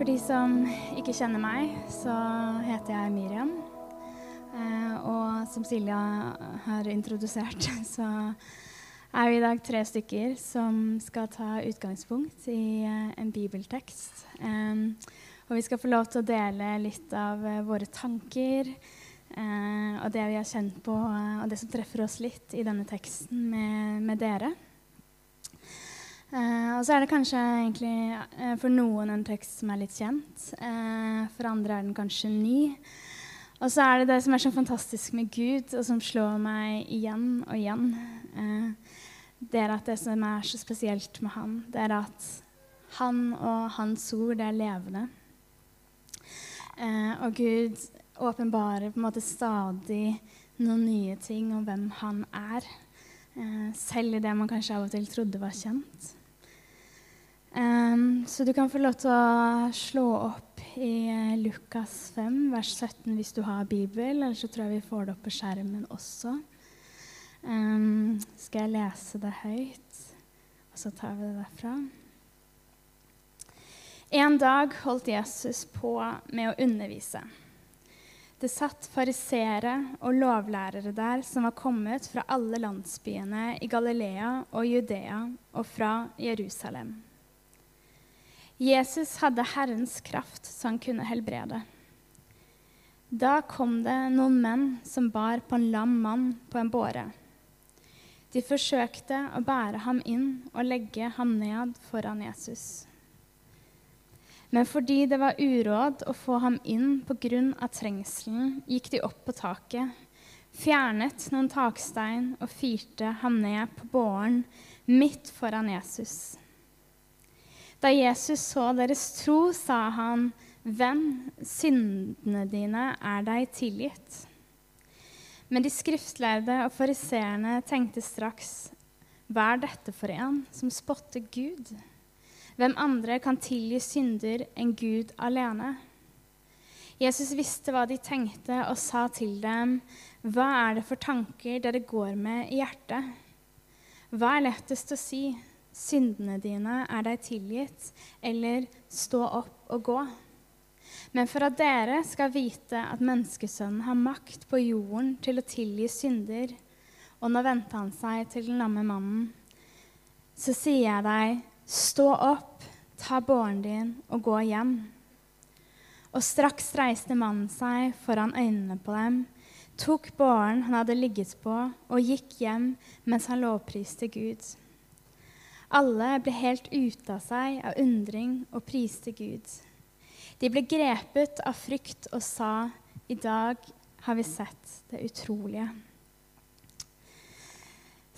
For de som ikke kjenner meg, så heter jeg Miriam. Eh, og som Silja har introdusert, så er vi i dag tre stykker som skal ta utgangspunkt i eh, en bibeltekst. Eh, og vi skal få lov til å dele litt av våre tanker og det vi har kjent på, og det som treffer oss litt i denne teksten med, med dere. Eh, og så er det kanskje egentlig eh, for noen en tekst som er litt kjent. Eh, for andre er den kanskje ny. Og så er det det som er så fantastisk med Gud, og som slår meg igjen og igjen. Eh, det er at det som er så spesielt med han, det er at han og hans ord, det er levende. Eh, og Gud åpenbarer på en måte stadig noen nye ting om hvem han er. Eh, selv i det man kanskje av og til trodde var kjent. Så du kan få lov til å slå opp i uh, Lukas 5, vers 17 hvis du har Bibel. Eller så tror jeg vi får det opp på skjermen også. Um, skal jeg lese det høyt, og så tar vi det derfra. En dag holdt Jesus på med å undervise. Det satt fariseere og lovlærere der som var kommet fra alle landsbyene i Galilea og Judea og fra Jerusalem. Jesus hadde Herrens kraft så han kunne helbrede. Da kom det noen menn som bar på en lam mann på en båre. De forsøkte å bære ham inn og legge ham ned foran Jesus. Men fordi det var uråd å få ham inn pga. trengselen, gikk de opp på taket, fjernet noen takstein og firte ham ned på båren midt foran Jesus. Da Jesus så deres tro, sa han, 'Venn, syndene dine er deg tilgitt.' Men de skriftlærde og fariseerne tenkte straks, 'Hva er dette for en som spotter Gud?' Hvem andre kan tilgi synder enn Gud alene? Jesus visste hva de tenkte, og sa til dem, 'Hva er det for tanker dere går med i hjertet?' Hva er lettest å si? Syndene dine er deg tilgitt, eller stå opp og gå. Men for at dere skal vite at menneskesønnen har makt på jorden til å tilgi synder, og nå vendte han seg til den lamme mannen, så sier jeg deg, stå opp, ta båren din og gå hjem. Og straks reiste mannen seg foran øynene på dem, tok båren han hadde ligget på, og gikk hjem mens han lovpriste Gud. Alle ble helt ute av seg av undring og priste Gud. De ble grepet av frykt og sa, i dag har vi sett det utrolige.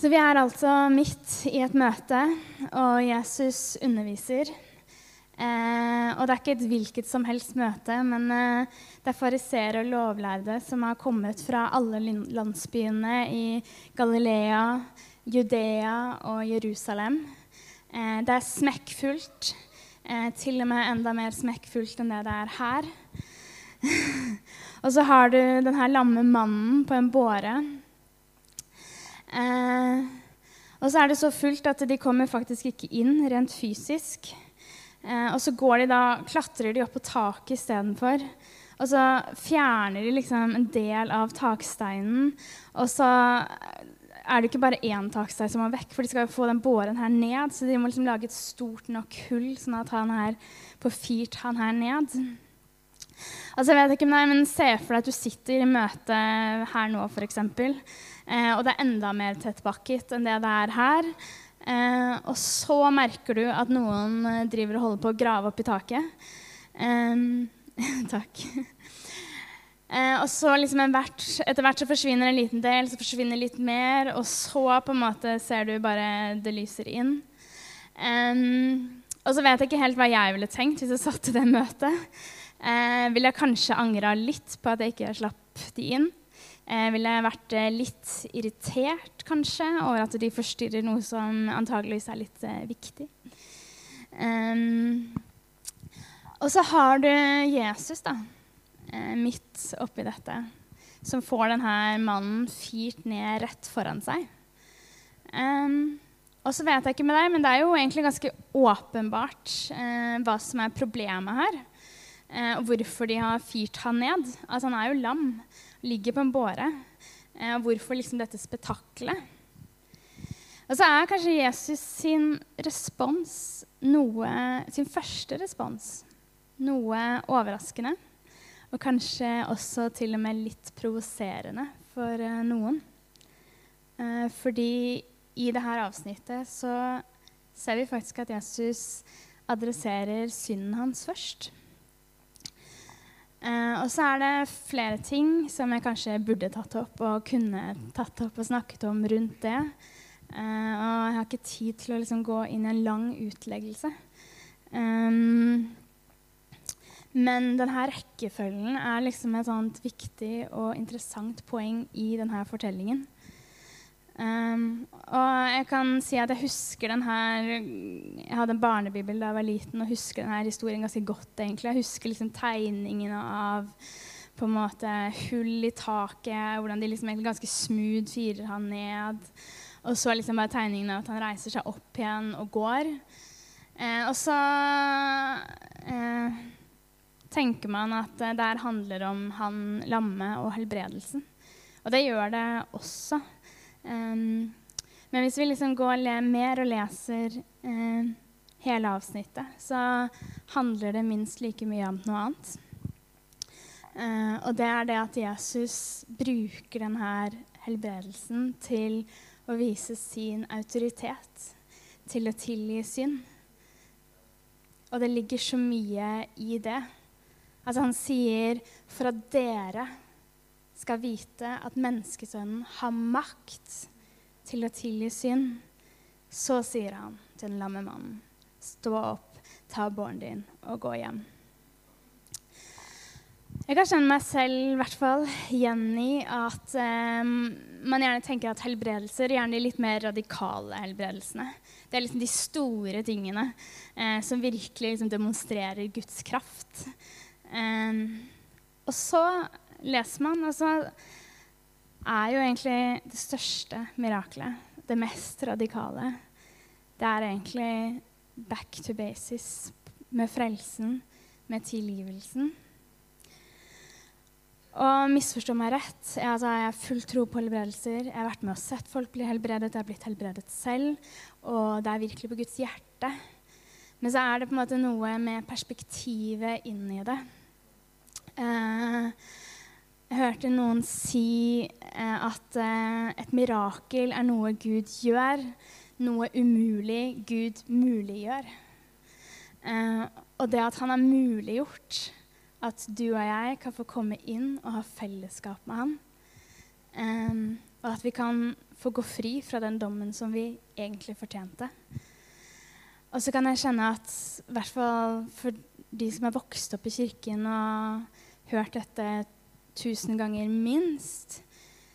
Så vi er altså midt i et møte, og Jesus underviser. Eh, og det er ikke et hvilket som helst møte, men eh, det er fariseere og lovlærde som har kommet fra alle landsbyene i Galilea, Judea og Jerusalem. Eh, det er smekkfullt. Eh, til og med enda mer smekkfullt enn det det er her. og så har du den her lamme mannen på en båre. Eh, og så er det så fullt at de kommer faktisk ikke inn rent fysisk. Og så går de da, klatrer de opp på taket istedenfor. Og så fjerner de liksom en del av taksteinen. Og så er det ikke bare én takstein som må vekk, for de skal jo få den båren her ned. Så de må liksom lage et stort nok hull, sånn at han her får firt han her ned. Altså, jeg vet ikke, om det er, men Se for deg at du sitter i møte her nå, f.eks. Eh, og det er enda mer tettpakket enn det det er her. Eh, og så merker du at noen eh, driver og holder på å grave opp i taket. Eh, takk. Eh, og så liksom hvert, Etter hvert så forsvinner en liten del, så forsvinner litt mer, og så på en måte ser du bare det lyser inn. Um, og så vet jeg ikke helt hva jeg ville tenkt hvis jeg satt i det møtet. Eh, ville jeg kanskje angra litt på at jeg ikke slapp de inn. Eh, ville jeg vært litt irritert kanskje over at de forstyrrer noe som antageligvis er litt eh, viktig. Um, og så har du Jesus, da midt oppi dette, som får denne mannen fyrt ned rett foran seg. Um, og så vet jeg ikke med deg, men det er jo egentlig ganske åpenbart eh, hva som er problemet her. eh, og hvorfor de har fyrt han ned. Altså, han er jo lam, ligger på en båre. Eh, og hvorfor liksom dette spetakkelet? Og så er kanskje Jesus sin respons noe Sin første respons noe overraskende. Og kanskje også til og med litt provoserende for uh, noen. Uh, fordi i dette avsnittet så ser vi faktisk at Jesus adresserer synden hans først. Uh, og så er det flere ting som jeg kanskje burde tatt opp og kunne tatt opp og snakket om rundt det. Og jeg har ikke tid til å liksom gå inn i en lang utleggelse. Um, men denne rekkefølgen er liksom et sånt viktig og interessant poeng i denne fortellingen. Um, og jeg kan si at jeg husker den her Jeg hadde en barnebibel da jeg var liten og husker denne historien ganske godt. egentlig. Jeg husker liksom tegningene av på en måte hull i taket, hvordan de liksom egentlig ganske smooth firer han ned. Og så liksom bare tegningene av at han reiser seg opp igjen og går. Eh, og så eh, tenker man at det der handler om han lamme og helbredelsen. Og det gjør det også. Um, men hvis vi liksom går mer og leser uh, hele avsnittet, så handler det minst like mye om noe annet. Uh, og det er det at Jesus bruker denne helbredelsen til å vise sin autoritet, til å tilgi synd. Og det ligger så mye i det. Altså Han sier for at dere skal vite at menneskesønnen har makt til å tilgi synd, så sier han til den lamme mannen, stå opp, ta båren din og gå hjem. Jeg kan kjenne meg selv i hvert fall igjen i at um, man gjerne tenker at helbredelser gjerne de litt mer radikale helbredelsene. Det er liksom de store tingene eh, som virkelig liksom, demonstrerer Guds kraft. Um, og så leser man, og så er jo egentlig det største miraklet, det mest radikale, det er egentlig back to basis med frelsen, med tilgivelsen. Og misforstå meg rett. Jeg, altså, jeg har full tro på helbredelser. Jeg har vært med og sett folk bli helbredet. Jeg har blitt helbredet selv. Og det er virkelig på Guds hjerte. Men så er det på en måte noe med perspektivet inn i det. Jeg hørte noen si eh, at eh, et mirakel er noe Gud gjør, noe umulig Gud muliggjør. Eh, og det at han har muliggjort at du og jeg kan få komme inn og ha fellesskap med han, eh, og at vi kan få gå fri fra den dommen som vi egentlig fortjente. Og så kan jeg kjenne at i hvert fall for de som er vokst opp i kirken og hørt dette tusen ganger minst,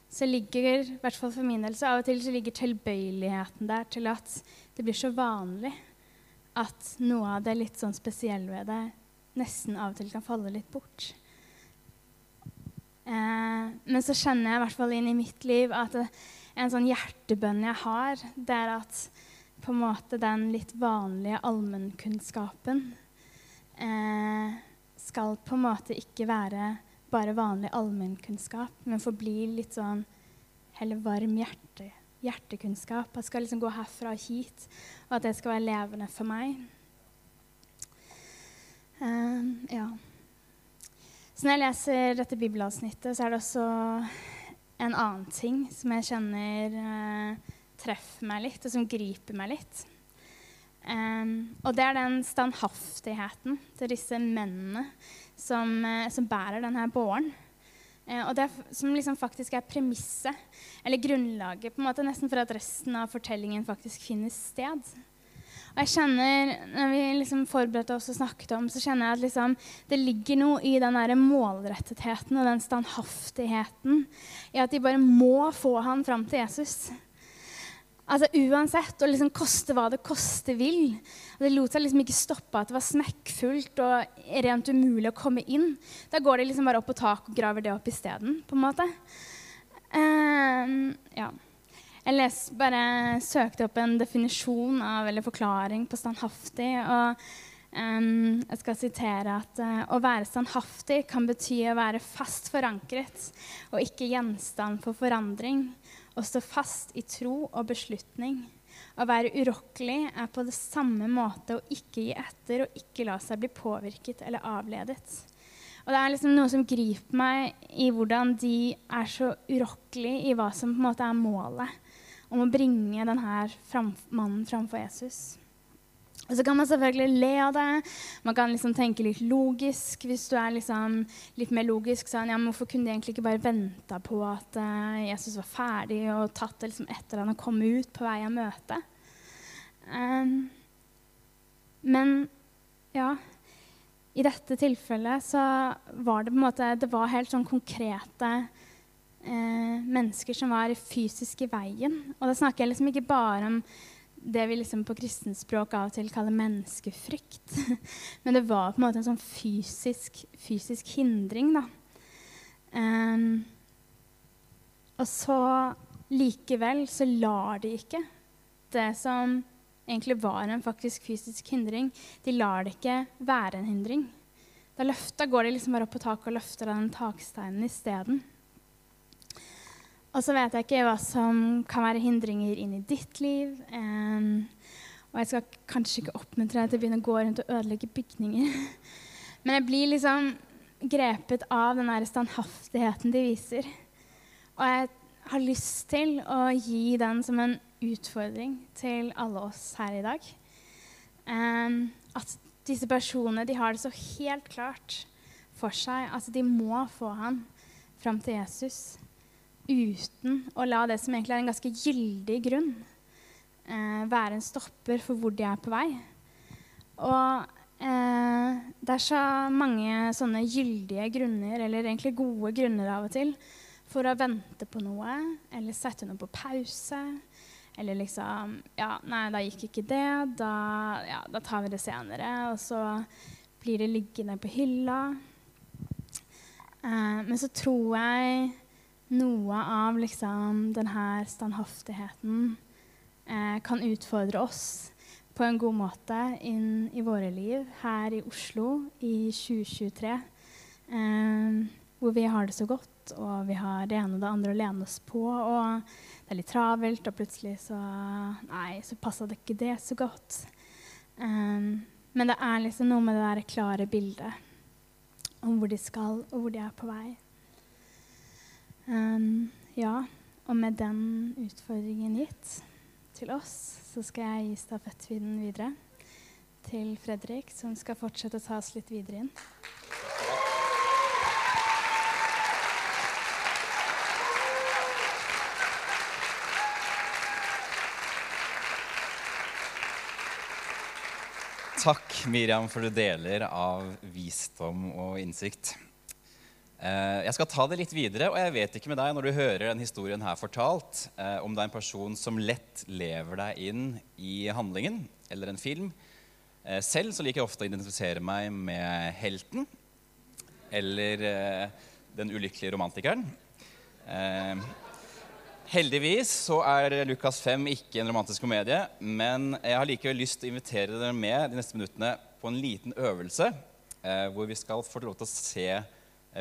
så ligger i hvert fall for min del, så av og til så ligger tilbøyeligheten der til at det blir så vanlig at noe av det litt sånn spesielle ved det nesten av og til kan falle litt bort. Eh, men så kjenner jeg i hvert fall inn i mitt liv at det, en sånn hjertebønn jeg har, det er at på en måte den litt vanlige allmennkunnskapen eh, skal på en måte ikke være bare vanlig allmennkunnskap, men forbli litt sånn heller varm hjerte, hjertekunnskap. Jeg skal liksom gå herfra og hit, og at det skal være levende for meg. Um, ja. Så når jeg leser dette bibelavsnittet, så er det også en annen ting som jeg kjenner uh, treffer meg litt, og som griper meg litt. Um, og det er den standhaftigheten til disse mennene som, eh, som bærer denne båren. Uh, og det som liksom faktisk er premisset, eller grunnlaget, på en måte nesten for at resten av fortellingen faktisk finner sted. Og jeg kjenner, når vi liksom forberedte oss og snakket om, så kjenner jeg at liksom, det ligger noe i den der målrettetheten og den standhaftigheten i at de bare må få han fram til Jesus. Altså Uansett, og liksom koste hva det koste vil. Det lot seg liksom ikke stoppe at det var smekkfullt og rent umulig å komme inn. Da går de liksom bare opp på taket og graver det opp isteden, på en måte. Uh, ja. Jeg les, bare søkte opp en definisjon av, eller forklaring på standhaftig. og Um, jeg skal sitere at uh, å være standhaftig kan bety å være fast forankret og ikke gjenstand for forandring. Å stå fast i tro og beslutning. Å være urokkelig er på det samme måte å ikke gi etter og ikke la seg bli påvirket eller avledet. Og det er liksom noe som griper meg i hvordan de er så urokkelige i hva som på en måte er målet om å bringe denne mannen framfor Jesus. Så kan man selvfølgelig le av det. Man kan liksom tenke litt logisk. Hvis du er liksom litt mer logisk, sånn, ja, men hvorfor kunne de egentlig ikke bare venta på at uh, Jesus var ferdig, og tatt det liksom etter han og kom ut på vei av møtet? Um, men ja I dette tilfellet så var det på en måte Det var helt sånn konkrete uh, mennesker som var fysisk i veien. Og da snakker jeg liksom ikke bare om det vi liksom på kristenspråk av og til kaller menneskefrykt. Men det var på en måte en sånn fysisk, fysisk hindring, da. Um, og så likevel så lar de ikke det som egentlig var en faktisk fysisk hindring, de lar det ikke være en hindring. Da løfta går de liksom bare opp på taket og løfter av den taksteinen isteden. Og så vet jeg ikke hva som kan være hindringer inn i ditt liv. Um, og jeg skal kanskje ikke oppmuntre deg til å begynne å gå rundt og ødelegge bygninger. Men jeg blir liksom grepet av den der standhaftigheten de viser. Og jeg har lyst til å gi den som en utfordring til alle oss her i dag. Um, at disse personene de har det så helt klart for seg at de må få han fram til Jesus uten å la det som egentlig er en ganske gyldig grunn, eh, være en stopper for hvor de er på vei. Og eh, det er så mange sånne gyldige grunner, eller egentlig gode grunner av og til, for å vente på noe, eller sette noe på pause. Eller liksom Ja, nei, da gikk ikke det. Da, ja, da tar vi det senere. Og så blir det liggende på hylla. Eh, men så tror jeg noe av liksom, denne standhaftigheten eh, kan utfordre oss på en god måte inn i våre liv her i Oslo i 2023. Eh, hvor vi har det så godt, og vi har det ene og det andre å lene oss på. Og det er litt travelt, og plutselig så Nei, så passa det ikke det så godt. Eh, men det er liksom noe med det der klare bildet om hvor de skal, og hvor de er på vei. Um, ja, og med den utfordringen gitt til oss, så skal jeg gi stafettpinnen videre til Fredrik, som skal fortsette å ta oss litt videre inn. Takk, Miriam, for du deler av visdom og innsikt. Eh, jeg skal ta det litt videre, og jeg vet ikke med deg når du hører denne historien her fortalt, eh, om det er en person som lett lever deg inn i handlingen eller en film. Eh, selv så liker jeg ofte å identifisere meg med helten eller den ulykkelige romantikeren. Heldigvis så er Lukas 5 ikke en romantisk komedie, men jeg har likevel lyst til å invitere dere med de neste minuttene på en liten øvelse hvor vi skal få lov til å se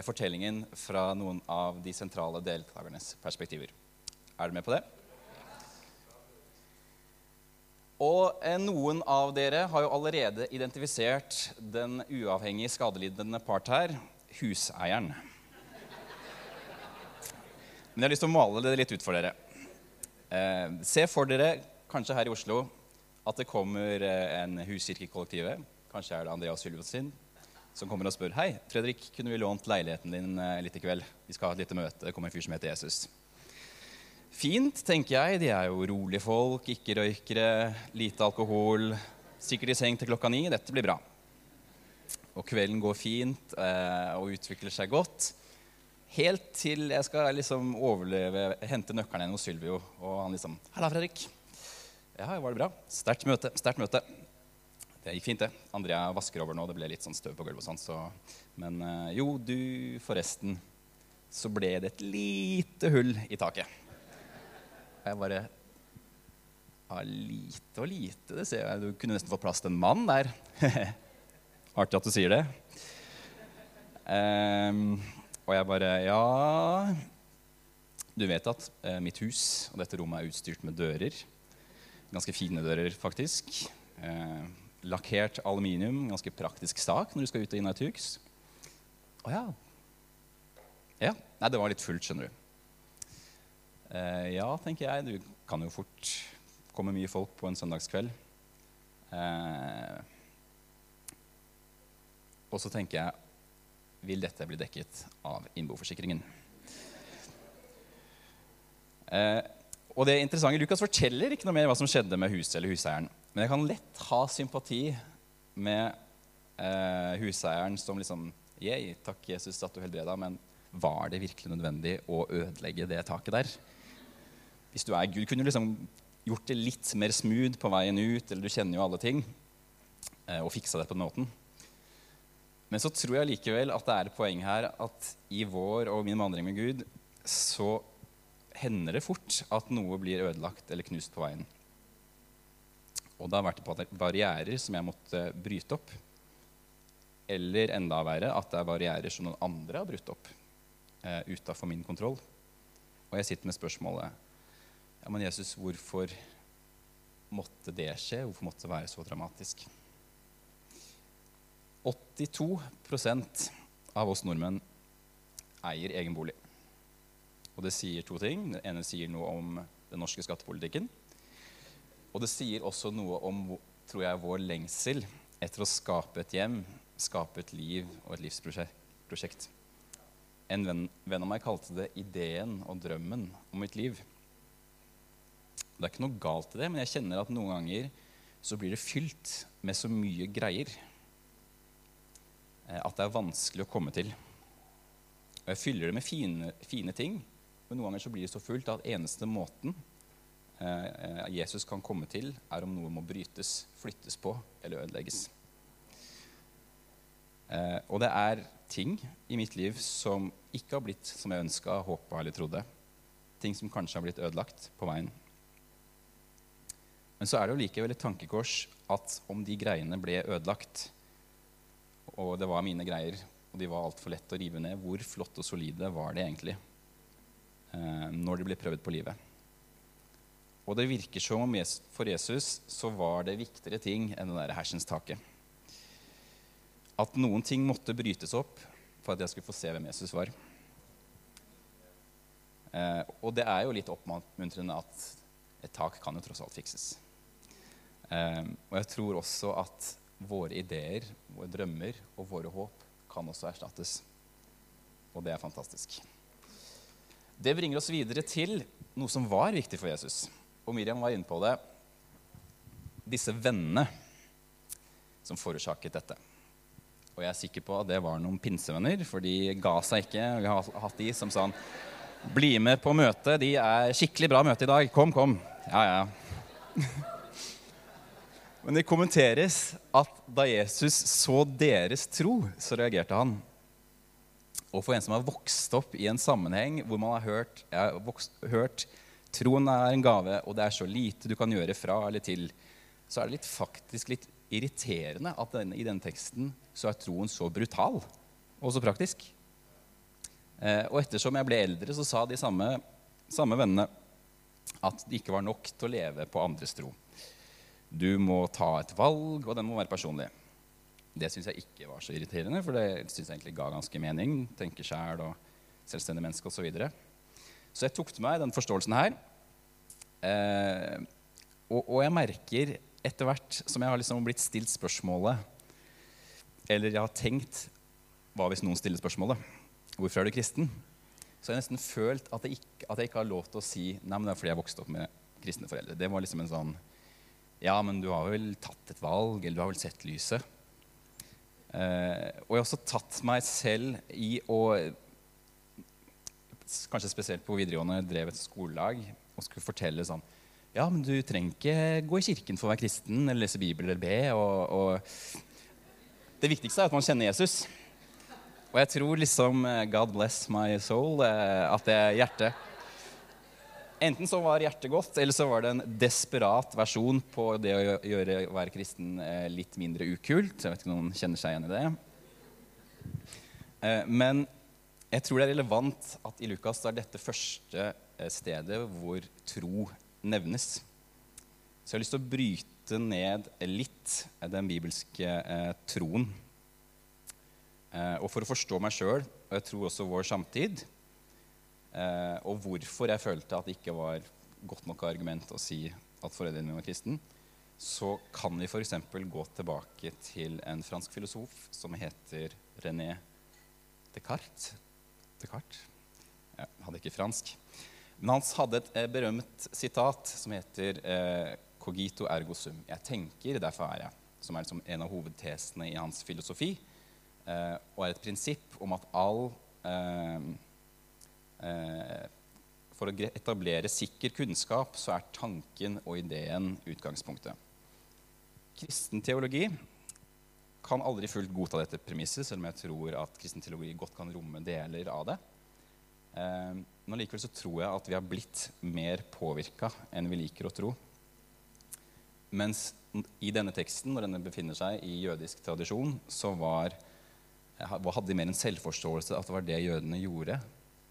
fortellingen fra noen av de sentrale deltakernes perspektiver. Er du med på det? Og eh, Noen av dere har jo allerede identifisert den uavhengige skadelidende part her huseieren. Men jeg har lyst til å male det litt ut for dere. Eh, se for dere, kanskje her i Oslo, at det kommer eh, en huskirke. Kanskje er det Andreas Sylvot sin som kommer og spør Hei, Fredrik, kunne vi lånt leiligheten din eh, litt i kveld? Vi skal ha et lite møte. Det kommer en fyr som heter Jesus. Fint, tenker jeg. De er jo rolige folk, ikke røykere, lite alkohol. Sikkert i seng til klokka ni. Dette blir bra. Og kvelden går fint eh, og utvikler seg godt. Helt til jeg skal liksom overleve, hente nøkkelen hos Sylvio. Og han liksom 'Halla, Fredrik.' Ja, var det bra? Sterkt møte. Sterkt møte. Det gikk fint, det. Andrea vasker over nå. Det ble litt sånn støv på gulvet. og sånn, så. Men eh, jo, du, forresten, så ble det et lite hull i taket. Og Jeg bare Ja, lite og lite, det ser jeg. Du kunne nesten fått plass til en mann der. Artig at du sier det. Um, og jeg bare Ja Du vet at uh, mitt hus og dette rommet er utstyrt med dører. Ganske fine dører, faktisk. Uh, lakkert aluminium. Ganske praktisk sak når du skal ut og inn av et hus. Å ja. Ja. Nei, det var litt fullt, skjønner du. Eh, ja, tenker jeg. Du kan jo fort komme mye folk på en søndagskveld. Eh, og så tenker jeg vil dette bli dekket av innboforsikringen. Eh, og det interessante, Lukas forteller ikke noe mer hva som skjedde med huset eller huseieren. Men jeg kan lett ha sympati med eh, huseieren som liksom Yay, takk, Jesus, at du helbreda, men var det virkelig nødvendig å ødelegge det taket der? Hvis du er Gud, kunne du liksom gjort det litt mer smooth på veien ut, eller du kjenner jo alle ting, eh, og fiksa det på den måten. Men så tror jeg likevel at det er et poeng her at i vår og min vandring med Gud så hender det fort at noe blir ødelagt eller knust på veien. Og det har vært barrierer som jeg måtte bryte opp. Eller enda verre at det er barrierer som noen andre har brutt opp eh, utafor min kontroll. Og jeg sitter med spørsmålet ja, men Jesus, hvorfor måtte det skje? Hvorfor måtte det være så dramatisk? 82 av oss nordmenn eier egen bolig. Og det sier to ting. Det ene sier noe om den norske skattepolitikken. Og det sier også noe om tror jeg, vår lengsel etter å skape et hjem, skape et liv og et livsprosjekt. En venn, venn av meg kalte det ideen og drømmen om mitt liv. Det er ikke noe galt i det, men jeg kjenner at noen ganger så blir det fylt med så mye greier Eh, at det er vanskelig å komme til. Og jeg fyller det med fine, fine ting, men noen ganger så blir det så fullt at eneste måten Jesus kan komme til, er om noe må brytes, flyttes på eller ødelegges. Eh, og det er ting i mitt liv som ikke har blitt som jeg ønska, håpa eller trodde. Ting som kanskje har blitt ødelagt på veien. Men så er det jo likevel et tankekors at om de greiene ble ødelagt, og det var mine greier, og de var altfor lett å rive ned. Hvor flott og solide var det egentlig eh, når de ble prøvd på livet? Og det virker som om for Jesus så var det viktigere ting enn det der hersens taket. At noen ting måtte brytes opp for at jeg skulle få se hvem Jesus var. Eh, og det er jo litt oppmuntrende at et tak kan jo tross alt fikses. Eh, og jeg tror også at våre ideer, våre drømmer og våre håp kan også erstattes. Og det er fantastisk. Det bringer oss videre til noe som var viktig for Jesus. Og Miriam var inne på det. Disse vennene som forårsaket dette. Og jeg er sikker på at det var noen pinsevenner, for de ga seg ikke. Vi har hatt de som sa Bli med på møtet. De er skikkelig bra møte i dag. Kom, kom. Ja, ja. Men det kommenteres at da Jesus så deres tro, så reagerte han. Og for en som har vokst opp i en sammenheng hvor man har hørt, hørt troen er en gave, og det er så lite du kan gjøre fra eller til, så er det litt, faktisk litt irriterende at denne, i denne teksten så er troen så brutal og så praktisk. Eh, og ettersom jeg ble eldre, så sa de samme, samme vennene at det ikke var nok til å leve på andres tro. Du må ta et valg, og den må være personlig. Det syns jeg ikke var så irriterende, for det syns jeg egentlig ga ganske mening. Tenke sjæl og selvstendig menneske osv. Så, jeg tok til meg den forståelsen her. Eh, og, og, jeg merker etter hvert som jeg har liksom blitt stilt spørsmålet Eller jeg har tenkt Hva hvis noen stiller spørsmålet? Hvorfor er du kristen? Så jeg har nesten følt at jeg, ikke, at jeg ikke har lov til å si Nei, men det er fordi jeg vokste opp med kristne foreldre. Det var liksom en sånn ja, men du har vel tatt et valg, eller du har vel sett lyset. Eh, og jeg har også tatt meg selv i å Kanskje spesielt på videregående drev et skolelag og skulle fortelle sånn Ja, men du trenger ikke gå i kirken for å være kristen eller lese Bibelen eller be. Og, og det viktigste er at man kjenner Jesus. Og jeg tror liksom eh, God bless my soul, eh, at det er hjertet Enten så var hjertet godt, eller så var det en desperat versjon på det å gjøre å være kristen eh, litt mindre ukult. Jeg vet ikke om noen kjenner seg igjen i det. Men jeg tror det er relevant at i Lukas er dette første eh, stedet hvor tro nevnes. Så jeg har lyst til å bryte ned litt den bibelske eh, troen. Eh, og for å forstå meg sjøl, og jeg tror også vår samtid, eh, og hvorfor jeg følte at det ikke var godt nok argument å si at foreldrene mine var kristen, så kan vi f.eks. gå tilbake til en fransk filosof som heter René Descartes. Descartes? Jeg hadde ikke fransk. Men Hans hadde et eh, berømt sitat som heter eh, 'cogito ergo sum'. Jeg tenker, derfor er jeg. Som er liksom en av hovedtesene i hans filosofi. Eh, og er et prinsipp om at all eh, eh, For å etablere sikker kunnskap så er tanken og ideen utgangspunktet. Kristen teologi kan aldri fullt godta dette premisset, selv om jeg tror at kristen teologi godt kan romme deler av det. Eh, men likevel så tror jeg at vi har blitt mer påvirka enn vi liker å tro. Mens i denne teksten, når denne befinner seg i jødisk tradisjon, så var, hadde de mer en selvforståelse at det var det jødene gjorde,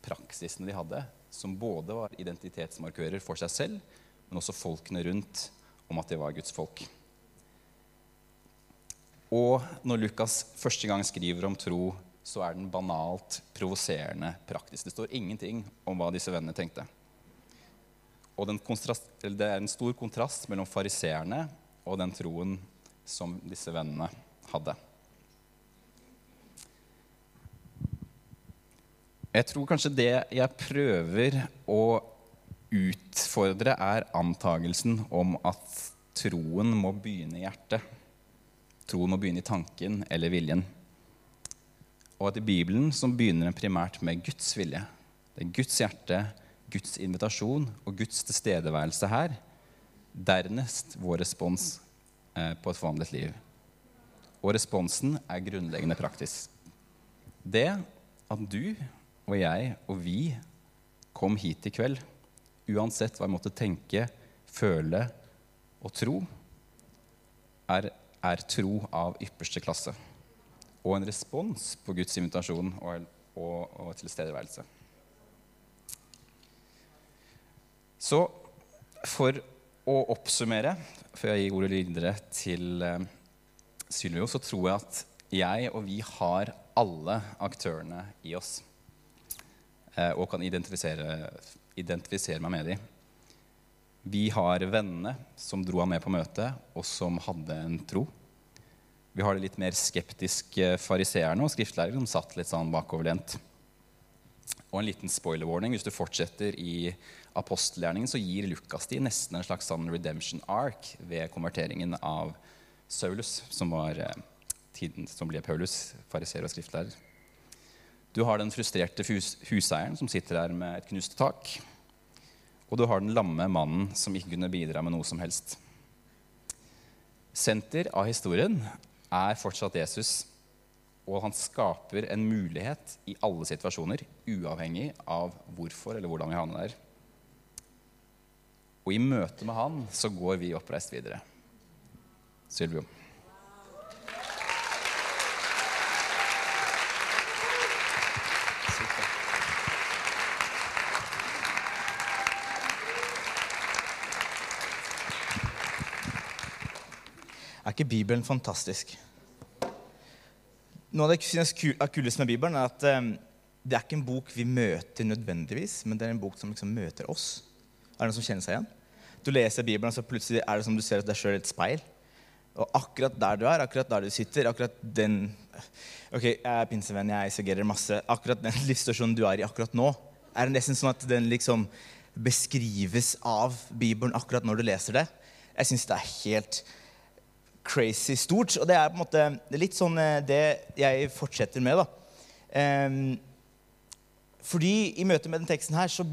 praksisene de hadde, som både var identitetsmarkører for seg selv, men også folkene rundt, om at de var Guds folk. Og når Lukas første gang skriver om tro, så er den banalt provoserende praktisk. Det står ingenting om hva disse vennene tenkte. Og det er en stor kontrast mellom fariseerne og den troen som disse vennene hadde. Jeg tror kanskje det jeg prøver å utfordre, er antagelsen om at troen må begynne i hjertet. Troen må begynne i tanken eller viljen. Og at i Bibelen så begynner den primært med Guds vilje. Det er Guds hjerte, Guds invitasjon og Guds tilstedeværelse her. Dernest vår respons eh, på et forvandlet liv. Og responsen er grunnleggende praktisk. Det at du og jeg og vi kom hit i kveld, uansett hva vi måtte tenke, føle og tro, er er tro av ypperste klasse. Og en respons på Guds invitasjon og, og, og tilstedeværelse. Så for å oppsummere, før jeg gir ordet videre til eh, Sylvio, så tror jeg at jeg og vi har alle aktørene i oss. Eh, og kan identifisere, identifisere meg med dem. Vi har vennene som dro ham med på møtet, og som hadde en tro. Vi har det litt mer skeptiske fariseerne og skriftlærere som satt litt sånn bakoverlent. Og en liten spoiler-warning. Hvis du fortsetter i apostelgjerningen, så gir Lukas de nesten en slags sånn redemption ark ved konverteringen av Saulus, som var eh, tiden som ble Paulus, fariseer og skriftlærer. Du har den frustrerte huseieren som sitter der med et knust tak. Og du har den lamme mannen som ikke kunne bidra med noe som helst. Senter av historien er fortsatt Jesus, og han skaper en mulighet i alle situasjoner, uavhengig av hvorfor eller hvordan vi havner der. Og i møte med han så går vi oppreist videre. Sylvio. Er ikke Bibelen fantastisk? Noe av det jeg synes er kuleste med Bibelen, er at um, det er ikke en bok vi møter nødvendigvis, men det er en bok som liksom møter oss. Er det noen som kjenner seg igjen? Du leser Bibelen, og så plutselig er det som du ser deg sjøl i et speil. Og akkurat der du er, akkurat der du sitter, akkurat den Ok, jeg er pinsevenn, jeg isogerer masse. Akkurat den livsstasjonen du er i akkurat nå, er det nesten sånn at den liksom beskrives av Bibelen akkurat når du leser det. Jeg syns det er helt crazy stort. Og det er på en måte litt sånn eh, det jeg fortsetter med. da. Um, fordi i møte med den teksten her så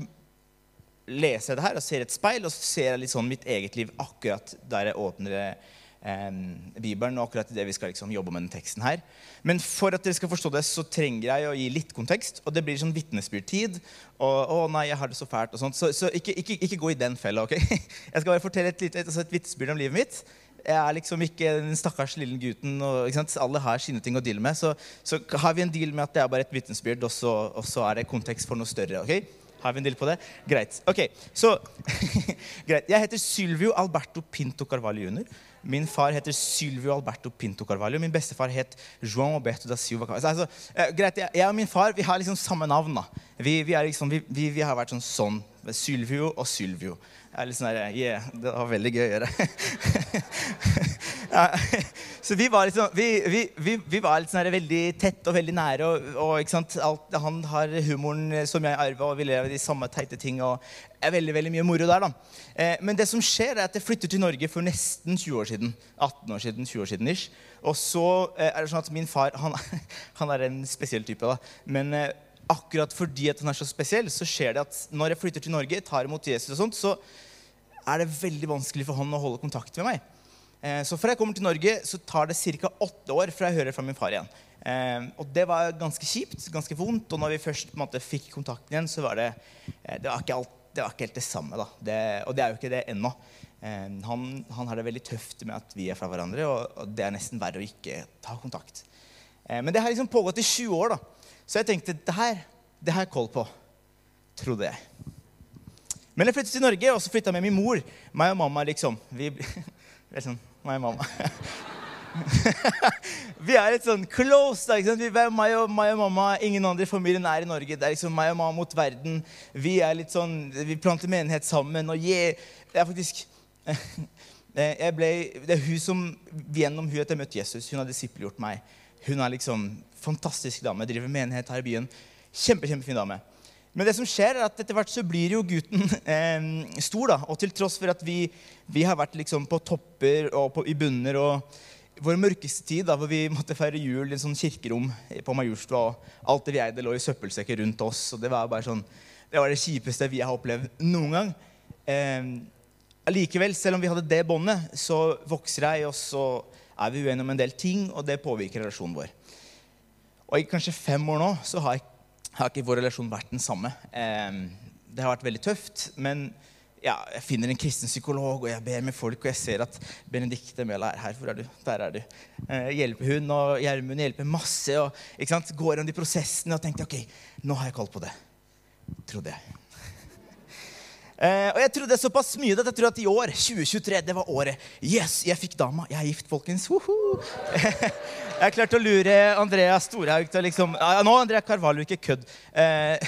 leser jeg det her og ser et speil, og så ser jeg litt sånn mitt eget liv akkurat der jeg åpner eh, Bibelen, og akkurat det vi skal liksom jobbe med den teksten her. Men for at dere skal forstå det, så trenger jeg å gi litt kontekst. Og det blir sånn vitnesbyrdtid. Og 'Å nei, jeg har det så fælt', og sånt. Så, så ikke, ikke, ikke, gå i den fella. ok? Jeg skal bare fortelle et, et, et, et vitnesbyrd om livet mitt. Jeg er liksom ikke den stakkars lille gutten. Og? Alle har sine ting å deale med. Så, så har vi en deal med at det er bare et vitnesbyrd, og, og, så er det kontekst for noe større. ok? Har vi en deal på det? Greit. Ok, så Greit. Jeg heter Sylvio Alberto Pinto Carvalho jr. Min far heter Sylvio Alberto Pinto Carvalho. Min bestefar het João Alberto da Silva Carvalho. Altså, eh, greit, jeg, jeg, og min far vi har liksom samme navn. da. Vi, vi, liksom, vi, vi har vært sånn sånn. Sylvio og Sylvio. Jeg er litt sånn her yeah, Det var veldig gøy å gjøre. så vi var, liksom, vi, vi, vi var litt sånn veldig tett og veldig nære. Og, og Alt, han har humoren som jeg arva, og vi lever de samme teite ting. og det er veldig veldig mye moro der. da. Eh, men det som skjer, er at jeg flytter til Norge for nesten 20 år siden. 18 år siden, 20 år siden ish. Og så eh, er det sånn at min far han, han er en spesiell type. da. Men eh, akkurat fordi at han er så spesiell, så skjer det at når jeg flytter til Norge, tar imot Jesus og sånt, så er det veldig vanskelig for han å holde kontakt med meg. Eh, så fra jeg kommer til Norge, så tar det ca. åtte år fra jeg hører fra min far igjen. Eh, og det var ganske kjipt, ganske vondt. Og når vi først måte, fikk kontakten igjen, så var det, eh, det, var alt, det var ikke helt det samme. da. Det, og det er jo ikke det ennå. Han, han, har det veldig tøft med at vi er fra hverandre, og, og det er nesten verre å ikke ta kontakt. Men det har liksom pågått i 20 år. da. Så jeg tenkte det her det jeg koll på. Trodde jeg. Men jeg flyttet til Norge, og så flytta jeg med min mor. Meg og mamma, liksom. Vi, sånn, meg og mamma. vi er litt sånn close. da, ikke sant? Vi, meg, og, meg, og, mamma, Ingen andre i familien er i Norge. Det er liksom meg og mamma mot verden. Vi er litt sånn, vi planter menighet sammen. og yeah, Det er faktisk jeg ble, Det er hun som, gjennom hun at jeg møtte Jesus. Hun har disippelgjort meg. Hun er liksom fantastisk dame. Driver menighet her i byen. Kjempe, kjempefin dame. Men det som skjer er at etter hvert så blir jo gutten eh, stor. da, Og til tross for at vi, vi har vært liksom på topper og på, i bunner og vår mørkeste tid, da, hvor vi måtte feire jul i en sånn kirkerom på Majorstua, og alt det vi eide, lå i søppelsekker rundt oss. og Det var bare sånn, det var det kjipeste vi har opplevd noen gang. Eh, allikevel, selv om vi hadde det båndet, så vokser jeg, og så er vi uenige om en del ting, og det påvirker relasjonen vår. Og i kanskje fem år nå så har, har ikke vår relasjon vært den samme. Eh, det har vært veldig tøft, men ja, jeg finner en kristen psykolog, og jeg ber med folk, og jeg ser at Benedicte Mølla er her. Hvor er du? Der er du. Eh, hjelper hun, og Gjermund hjelper masse. og ikke sant? Går gjennom de prosessene og tenkte ok, nå har jeg kalt på det. Trodde jeg. Uh, og jeg trodde såpass mye at jeg tror at i år, 2023, det var året. Yes, jeg fikk dama. Jeg er gift, folkens. jeg klarte å lure Andrea Storhaug til å liksom ja, Nå Andrea Carvalho, ikke kødd. Uh,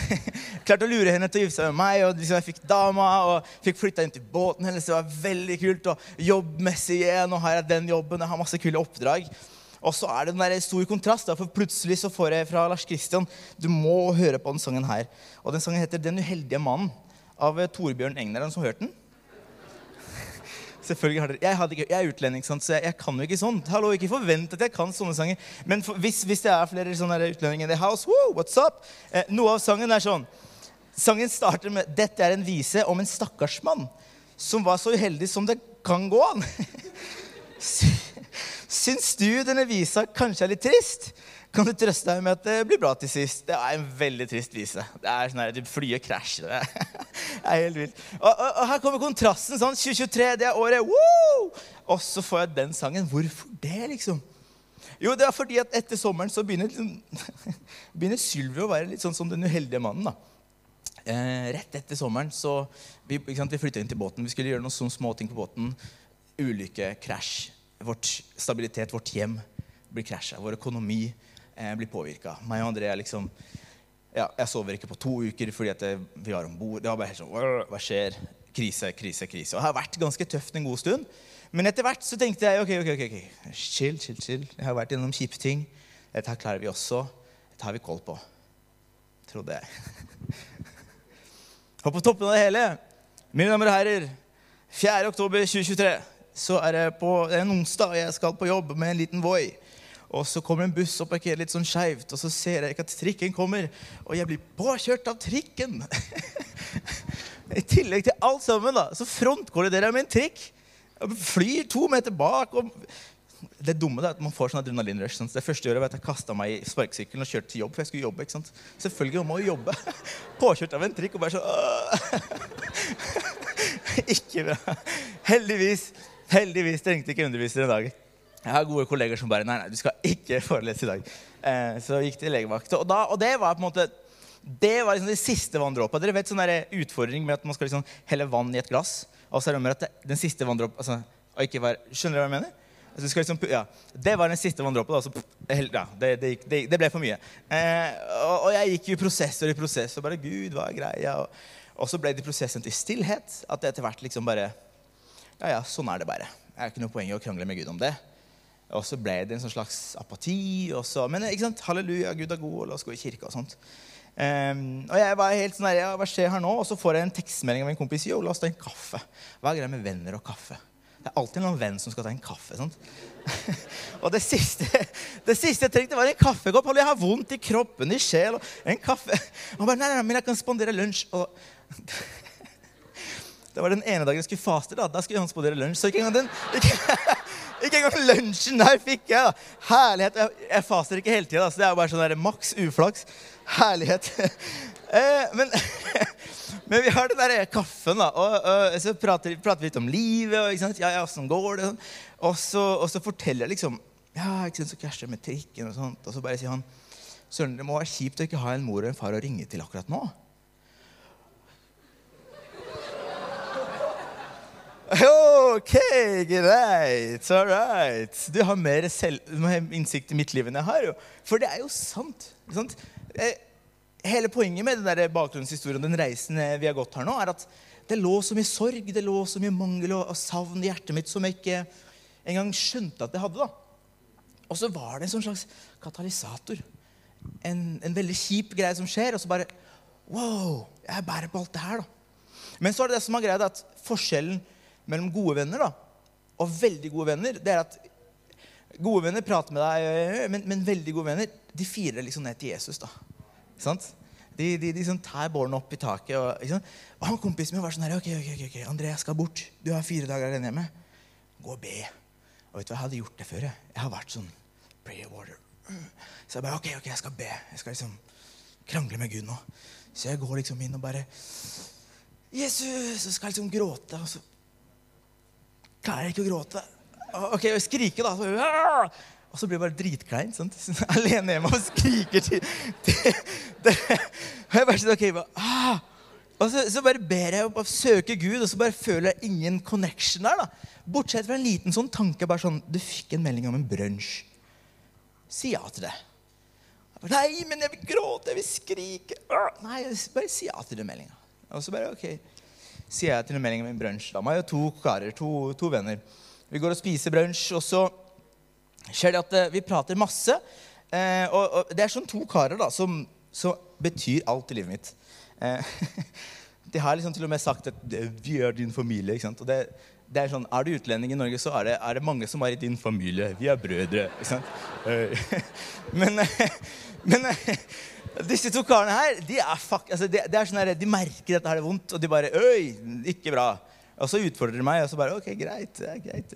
klarte å lure henne til å gifte seg med meg. Og liksom, jeg fikk dama og fikk flytta inn til båten hennes. Det var veldig kult. Og jobbmessig igjen. Og har jeg den jobben. Jeg har masse kule oppdrag. Og så er det den der stor kontrast, for plutselig så får jeg fra Lars Kristian Du må høre på den sangen her. Og den sangen heter 'Den uheldige mannen' av eh, Torbjørn Egner. Er som hørte den? Selvfølgelig har dere, jeg, hadde, jeg er utlending, så jeg, jeg, kan jo ikke sånn. Hallo, ikke forvent at jeg kan sånne sanger. Men for, hvis, hvis, det er flere sånne utlendinger i the house, woo, what's up? Eh, noe av sangen er sånn Sangen starter med 'Dette er en vise om en stakkars mann som var så uheldig som det kan gå an'. Syns du denne visa kanskje er litt trist? Kan du trøste deg med at det blir bra til sist. Det er en veldig trist vise. Det er sånn her, Flyet krasjer. Det er helt vilt. Og, og, og, her kommer kontrasten. sånn, 2023, det er året. Woo! Og så får jeg den sangen. Hvorfor det, liksom? Jo, det er fordi at etter sommeren så begynner, begynner Sylvi å være litt sånn som den uheldige mannen. da. Eh, rett etter sommeren så vi, sant, vi flytta inn til båten. Vi skulle gjøre noen sånne småting på båten. Ulykke, krasj. Vårt stabilitet, vårt hjem blir krasja. Vår økonomi eh, blir påvirka. Meg og André liksom ja, Jeg sover ikke på to uker fordi at det, vi var om bord. Det var bare helt sånn Hva skjer? Krise, krise, krise. Og det har vært ganske tøft en god stund. Men etter hvert så tenkte jeg ok, ok, ok, ok, chill, chill, chill. Jeg har vært gjennom kjipe ting. Dette her klarer vi også. Dette har vi koll på. Trodde jeg. Og på toppen av det hele, mine damer og herrer, 4. oktober 2023 så er det på en onsdag, og jeg skal på jobb med en liten Voi. Og så kommer en buss og parkerer litt sånn skeivt, og så ser jeg ikke at trikken kommer. Og jeg blir påkjørt av trikken. I tillegg til alt sammen da, så frontkolliderer jeg med en trikk. Jeg flyr to meter bak. og det dumme er at man får sånn adrenalinrush. sant? Det første året var at jeg kasta meg i sparkesykkelen og kjørte til jobb. for jeg skulle jobbe, ikke sant? Selvfølgelig må jo jobbe. Påkjørt av en trikk og bare sånn Ikke bra. Heldigvis heldigvis trengte ikke undervisere en dag. Jeg har gode kolleger som bare Nei, nei, du skal ikke forelese i dag. Eh, så gikk til legevakt. Og, da, og det var på en måte det var liksom det siste vanndråpa. Dere vet sånn der utfordring med at man skal liksom helle vann i et glass. Og så er det at den siste vanndråpa altså, Skjønner dere hva jeg mener? Altså, du skal liksom, ja, det var den siste vanndråpa. Ja, det, det, det, det ble for mye. Eh, og, og jeg gikk jo i prosess og i prosess og bare Gud, hva er greia? Og, og så ble det prosessen til stillhet. At det etter hvert liksom bare Ja, ja, sånn er det bare. Det er ikke noe poeng i å krangle med Gud om det. Og så ble det en sånn slags apati. Og så, men ikke sant, halleluja, Gud er god, og la oss gå i kirke og sånt. Um, og jeg var helt sånn der, ja, hva skjer her nå? Og så får jeg en tekstmelding av en kompis. Jo, la oss ta en kaffe. Hva er greia med venner og kaffe? Det er alltid noen venn som skal ta en kaffe. sant? og det siste, det siste jeg trengte, var en kaffekopp. Jeg har vondt i kroppen, i sjel. og En kaffe. Han bare, nei, nei, men jeg kan spandere lunsj. Og det var den ene dagen jeg skulle faste. Da Da skulle han spandere lunsj. Så ikke engang den ikke, ikke engang lunsjen der fikk jeg. da. Herlighet. Jeg, jeg faster ikke hele tida, så det er bare sånn der maks uflaks. Herlighet. Eh, men, men vi har den der kaffen, da. Og, og så prater, prater vi litt om livet. Og, ikke sant? Ja, ja, sånn går det? Sånn. Og, så, og så forteller jeg liksom Ja, ikke sant, så krasjer jeg med trikken og sånt. Og så bare sier han Søren, det må være kjipt å ikke ha en mor og en far å ringe til akkurat nå. Ok, greit. All right. Du har mer selv, innsikt i mitt liv enn jeg har. jo. For det er jo sant. sant? Eh, hele poenget med den der bakgrunnshistorien den reisen vi har gått her nå, er at det lå så mye sorg, det lå så mye mangel og savn i hjertet mitt som jeg ikke engang skjønte at jeg hadde. da. Og så var det en sånn slags katalysator. En, en veldig kjip greie som skjer, og så bare Wow, jeg bærer på alt det her, da. Men så er det det som er greia, at forskjellen mellom gode venner da, og veldig gode venner, det er at gode venner prater med deg, men, men veldig gode venner de firer liksom ned til Jesus. da. Sant? De, de, de sånn tar båren opp i taket. Og, ikke og han kompisen min var sånn her, ok, ok, ok, André, jeg skal bort. Du har fire dager alene hjemme. Gå og be. Og vet du hva, Jeg hadde gjort det før. Jeg, jeg har vært sånn prayer water. Så jeg bare, ok, ok, jeg skal be. Jeg skal liksom krangle med Gud nå. Så jeg går liksom inn og bare Jesus! Og skal liksom gråte. Og så klarer jeg ikke å gråte. Ok, og skrike, da. Og så blir det bare dritkleint. sant? Sånn, Alene hjemme og skriker til, til til. Og jeg bare sånn, ok, bare, ah! Og så, så bare ber jeg og søker Gud, og så bare føler jeg ingen connection der. da. Bortsett fra en liten sånn tanke. bare sånn, Du fikk en melding om en brunsj. Si ja til det. Nei, men jeg vil gråte, jeg vil skrike. Nei, bare si ja til den meldinga. Og så bare, ok, sier jeg til en melding om en brunsj. Da jeg ha to karer, to, to venner. Vi går og spiser brunsj, og så skjer det at eh, vi prater masse. Eh, og, og det er sånn to karer da, som, som betyr alt i livet mitt. Eh, de har liksom til og med sagt at vi er din familie. ikke sant? Og det, det er sånn, er du utlending i Norge, så er det, er det mange som er i din familie. Vi er brødre. ikke sant? Eh, men eh, men eh, disse to karene her, de er, fuck, altså, det, de er sånn her, de merker dette her er vondt, og de bare Øy, ikke bra. Og så utfordrer de meg, og så bare Ok, greit. det er greit.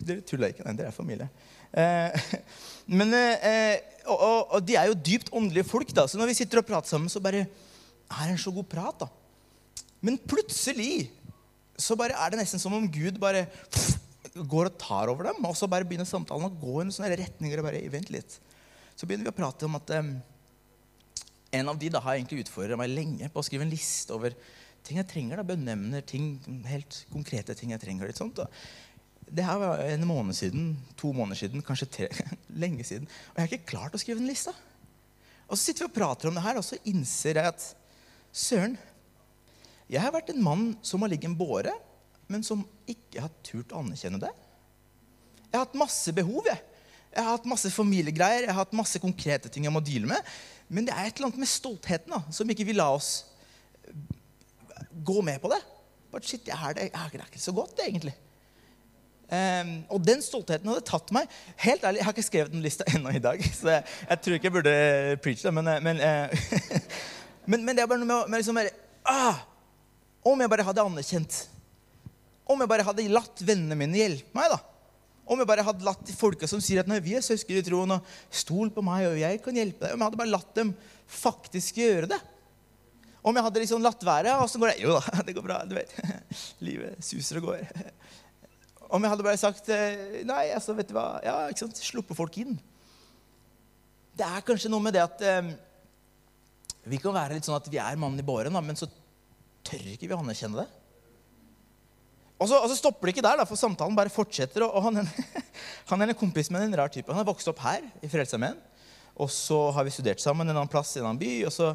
Dere tuller ikke. Nei, dere er familie. Eh, men, eh, og, og, og de er jo dypt åndelige folk, da. Så når vi sitter og prater sammen, så bare er det en så god prat, da. Men plutselig så bare er det nesten som om Gud bare går og tar over dem. Og så bare begynner samtalen å gå i en sånne retninger. og bare, Vent litt. Så begynner vi å prate om at em, en av de da har egentlig utfordret meg lenge på å skrive en liste over ting jeg trenger. da, Benevner ting, helt konkrete ting jeg trenger. litt sånt. Og det her var en måned siden, to måneder siden, kanskje tre, lenge siden. Og jeg har ikke klart å skrive den lista. Og så sitter vi og prater om det her, og så innser jeg at søren, jeg har vært en mann som har ligget en båre, men som ikke har turt å anerkjenne det. Jeg har hatt masse behov. Jeg Jeg har hatt masse familiegreier, jeg har hatt masse konkrete ting jeg må deale med. Men det er et eller annet med stoltheten da, som ikke vil la oss gå med på det. Bare shit, jeg er det, jeg er ikke så godt, egentlig. Um, og den stoltheten hadde tatt meg Helt ærlig, Jeg har ikke skrevet den lista ennå i dag, så jeg, jeg tror ikke jeg burde preache det. Men, eh, men, uh, men, men det er bare noe med, å- liksom bare, ah, Om jeg bare hadde anerkjent Om jeg bare hadde latt vennene mine hjelpe meg, da. Om jeg bare hadde latt de folka som sier at Nei, vi er søsken i troen, og stol på meg, og jeg kan hjelpe deg. Om jeg hadde bare latt dem faktisk gjøre det. Om jeg hadde liksom latt være Åssen går det? Jo da, det går bra. Du vet. Livet suser og går. Om jeg hadde bare sagt eh, Nei, altså, vet du hva. Ja, ikke sant. Sluppe folk inn. Det er kanskje noe med det at eh, vi kan være litt sånn at vi er mannen i båren, men så tør ikke vi å anerkjenne det. Og så, og så stopper det ikke der, da, for samtalen bare fortsetter. og, og han, han, er en kompis med en rar type. Han har vokst opp her i Frelsesarmeen. Og så har vi studert sammen en annen plass i en annen by. Og så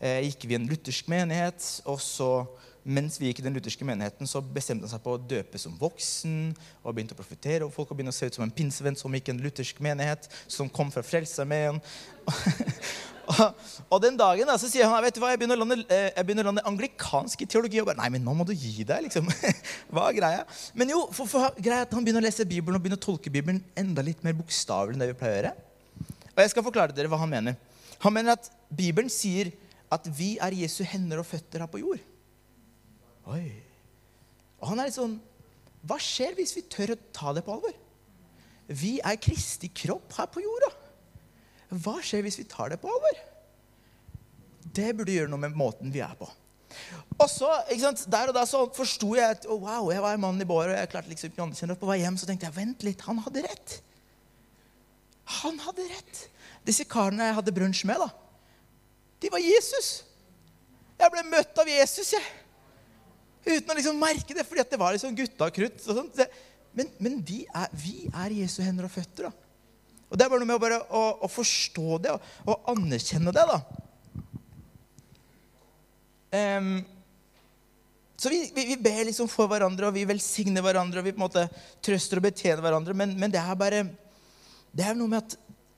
eh, gikk vi i en luthersk menighet. Og så, mens vi gikk i den lutherske menigheten, så bestemte han seg på å døpe som voksen. Og begynte å profetere, og folk og begynt å se ut som en pinsevenn som gikk i en luthersk menighet. Som kom fra Frelsesarmeen. Og, den dagen da, så sier han vet du hva, jeg begynner å lande, eh, begynner å lande anglikansk i teologi. Og bare, nei, men nå må du gi deg, liksom. Hva er greia? Men jo, for, for greia at han begynner å lese Bibelen og begynner å tolke Bibelen enda litt mer bokstavelig enn det vi pleier å gjøre. Og jeg skal forklare dere hva han mener. Han mener at Bibelen sier at vi er Jesu hender og føtter her på jord. Oi. Og han er litt sånn Hva skjer hvis vi tør å ta det på alvor? Vi er Kristi kropp her på jorda. Hva skjer hvis vi tar det på alvor? Det burde gjøre noe med måten vi er på. Og så, ikke sant, Der og da så forsto jeg at oh, wow, jeg var en mann i båret. og jeg klarte liksom ikke å anerkjenne det. På vei hjem så tenkte jeg vent litt, han hadde rett. Han hadde rett. Disse karene jeg hadde brunsj med, da, de var Jesus. Jeg ble møtt av Jesus, jeg. Uten å liksom merke det, fordi det var liksom gutta krutt. og sånt. Men, men er, vi er Jesu hender og føtter. da. Og Det er bare noe med å, bare, å, å forstå det og, og, anerkjenne det. da. Um, så vi, vi, vi, ber liksom for hverandre, og vi velsigner hverandre, og vi på en måte trøster og betjener hverandre. Men, men det er bare det er noe med at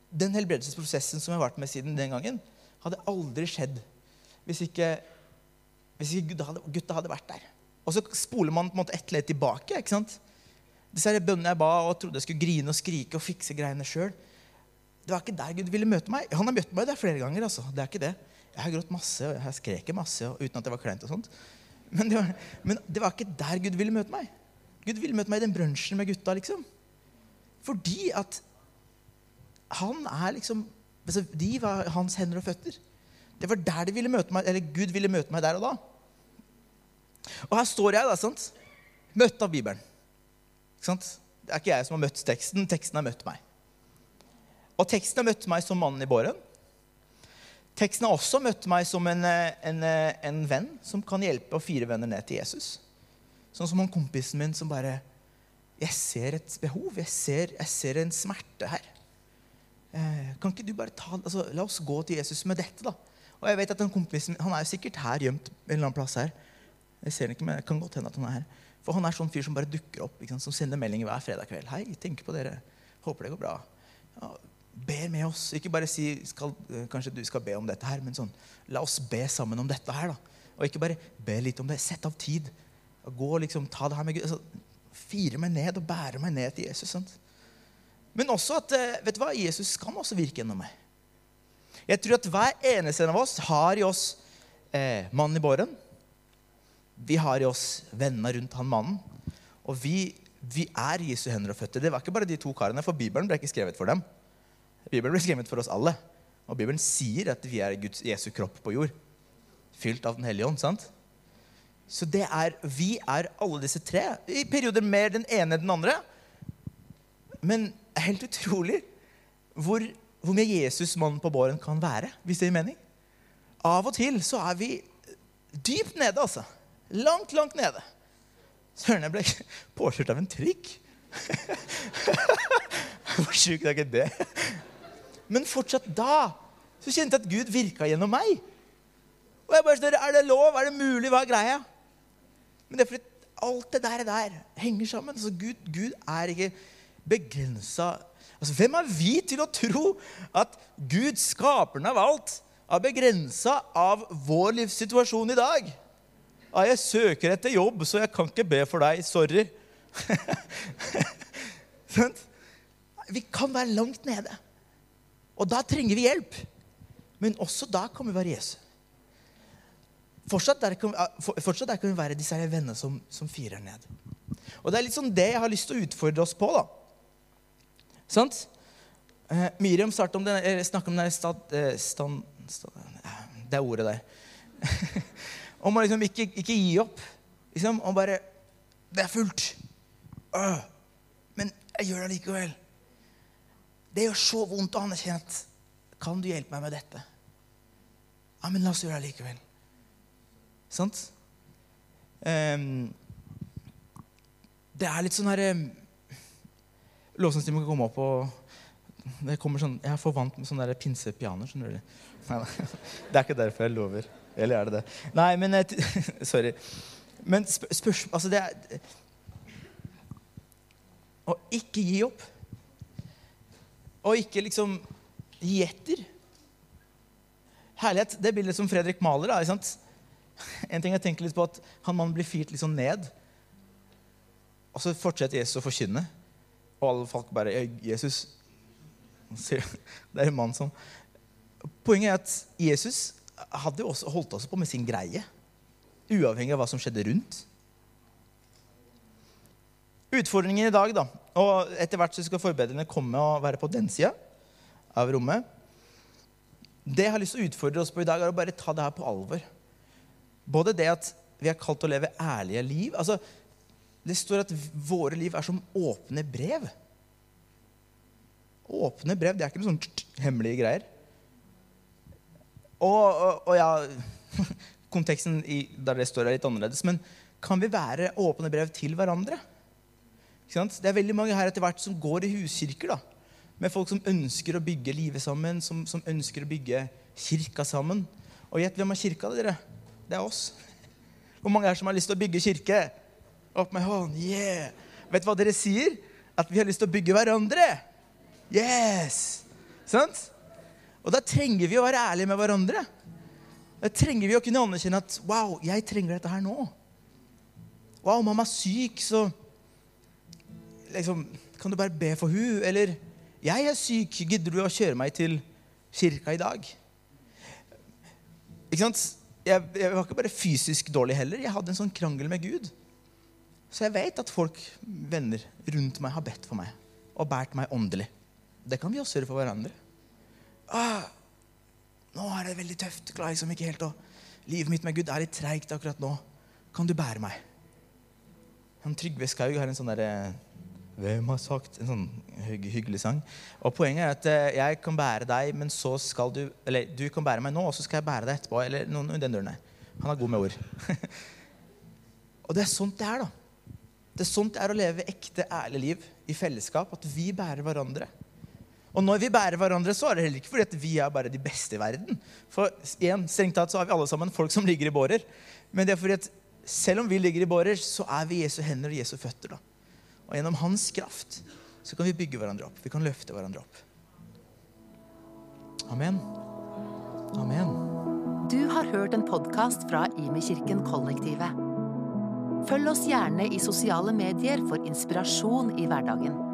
den helbredelsesprosessen som jeg har vært med siden den gangen, hadde aldri skjedd hvis ikke, hvis ikke gutta, hadde, gutta hadde vært der. Og så spoler man på en måte ett ledd tilbake. ikke sant? Disse bønnene jeg ba og trodde jeg skulle grine og skrike og fikse greiene sjøl. Det var ikke der Gud ville møte meg. Han har møtt meg der flere ganger. altså. Det er ikke det. Jeg har grått masse, og jeg skreket masse og, uten at det var kleint. og sånt. Men det, var, men det var ikke der Gud ville møte meg. Gud ville møte meg i den brunsjen med gutta. liksom. Fordi at han er liksom altså, De var hans hender og føtter. Det var der de ville møte meg, eller Gud ville møte meg der og da. Og her står jeg, da, sant? møtt av Bibelen. Det er ikke jeg som har møtt teksten. Teksten har møtt meg. Og teksten har møtt meg som mannen i båren. Teksten har også møtt meg som en, en, en, venn som kan hjelpe å fire venner ned til Jesus. Sånn som han kompisen min som bare Jeg ser et behov. Jeg ser, jeg ser en smerte her. Eh, kan ikke du bare ta, altså, La oss gå til Jesus med dette, da. Og jeg vet at den kompisen min, Han er jo sikkert her gjemt en eller annen plass her. Jeg ser ikke, men jeg kan godt hende at han er her. For han er sånn fyr som bare dukker opp, som sender meldinger hver fredag kveld. 'Hei, tenker på dere. Håper det går bra.' Ja, ber med oss. Ikke bare si skal, 'Kanskje du skal be om dette her', men sånn La oss be sammen om dette her. da. Og ikke bare be litt om det. Sett av tid. Og gå liksom, ta det her med Gud. Altså, fire meg ned og bære meg ned til Jesus. sant? Men også at eh, vet du hva, Jesus kan også virke gjennom meg. Jeg tror at hver eneste en av oss har i oss eh, mannen i båren vi har i oss vennene rundt han mannen. Og vi, vi, er Jesu hender og føtter. Det var ikke bare de to karene, for Bibelen ble ikke skrevet for dem. Bibelen ble skrevet for oss alle. Og Bibelen sier at vi er Guds, Jesu kropp på jord. Fylt av Den hellige ånd. sant? Så det er, vi er alle disse tre. I perioder mer den ene enn den andre. Men helt utrolig hvor, hvor mye Jesus, mannen på båren, kan være. Hvis det gir mening. Av og til så er vi dypt nede, altså. Langt, langt nede. Søren, jeg ble påkjørt av en trikk. Hvor sjukt er ikke det? Men fortsatt da så kjente jeg at Gud virka gjennom meg. Og jeg bare spør, Er det lov? Er det mulig? Hva er greia? Men det er fordi alt det der, der henger sammen. Så Gud, Gud er ikke begrensa altså, Hvem er vi til å tro at Gud, skaperen av alt, er begrensa av vår livssituasjon i dag? Ja, jeg søker etter jobb, så jeg kan ikke be for deg. Sorry. vi kan være langt nede. Og da trenger vi hjelp. Men også da kan vi være Jesus. Fortsatt der kan, fortsatt der kan vi være disse vennene som, som firer ned. Og det er litt sånn det jeg har lyst til å utfordre oss på. da. Sant? Eh, Miriam startet om snakket om det stat, eh, stand, stand, eh, Det ordet der. om å liksom ikke, ikke gi opp. Liksom, og bare Det er fullt. Øh, men jeg gjør det likevel. Det gjør så vondt å anerkjenne at Kan du hjelpe meg med dette? Ja, men la oss gjøre det likevel. Sant? Um, det er litt sånn her um, Lovsangstimen kan komme opp og det kommer sånn, Jeg er for vant med sånne pinsepianer. det er ikke derfor jeg lover. Eller er det det? Nei, men Sorry. Men spør, spørsmål Altså, det er Å ikke gi opp. Å ikke liksom gi etter. Herlighet, det bildet som Fredrik maler. Da, ikke sant? En ting jeg tenker litt på at Han mannen blir firt litt sånn ned. Og så fortsetter Jesus å forkynne. Og alle folk bare 'Jesus' Det er en mann som Poenget er at Jesus hadde jo også holdt oss på med sin greie. Uavhengig av hva som skjedde rundt. Utfordringen i dag, da, og etter hvert så skal forbedrerne komme og være på den sida av rommet Det jeg har lyst til å utfordre oss på i dag, er å bare ta det her på alvor. Både det at vi er kalt til å leve ærlige liv. altså Det står at våre liv er som åpne brev. Åpne brev det er ikke noe sånn hemmelige greier. Og, og, og ja Konteksten i, der det står, er litt annerledes. Men kan vi være åpne brev til hverandre? Det er veldig mange her etter hvert som går i huskirker. da, Med folk som ønsker å bygge livet sammen, som, som ønsker å bygge kirka sammen. Og gjett hvem har kirka, dere? Det er oss. Hvor mange er som har lyst til å bygge kirke? Opp med hånd. Yeah. Vet du hva dere sier? At vi har lyst til å bygge hverandre. Yes! Sant? Og da trenger vi å være ærlige med hverandre. Da trenger vi å kunne anerkjenne at wow, jeg trenger dette her nå. Wow, mamma er syk, så liksom, kan du bare be for hun? Eller jeg er syk, gidder du å kjøre meg til kirka i dag? Ikke sant? Jeg, jeg, var ikke bare fysisk dårlig heller. Jeg hadde en sånn krangel med Gud. Så jeg vet at folk, venner rundt meg, har bedt for meg og båret meg åndelig. Det kan vi også gjøre for hverandre. Ah, nå er det veldig tøft. Klarer liksom ikke helt å Livet mitt med Gud er litt treigt akkurat nå. Kan du bære meg? Han Trygve Skaug har en sånn derre hvem har sagt En sånn hyggelig sang. Og Poenget er at eh, jeg kan bære deg, men så skal du Eller du kan bære meg nå, og så skal jeg bære deg etterpå. Eller noen i den døren Han er god med ord. og det er sånt det er, da. Det er sånt det er å leve ekte, ærlig liv i fellesskap. At vi bærer hverandre. Og når vi bærer hverandre, så er det heller ikke fordi at vi er bare de beste i verden. For igjen, strengt tatt så har vi alle sammen folk som ligger i bårer. Men det er fordi at selv om vi ligger i bårer, så er vi Jesu hender og Jesu føtter. da. Og gjennom hans kraft så kan vi bygge hverandre opp. Vi kan løfte hverandre opp. Amen. Amen. Du har hørt en podkast fra Imekirken Kollektivet. Følg oss gjerne i sosiale medier for inspirasjon i hverdagen.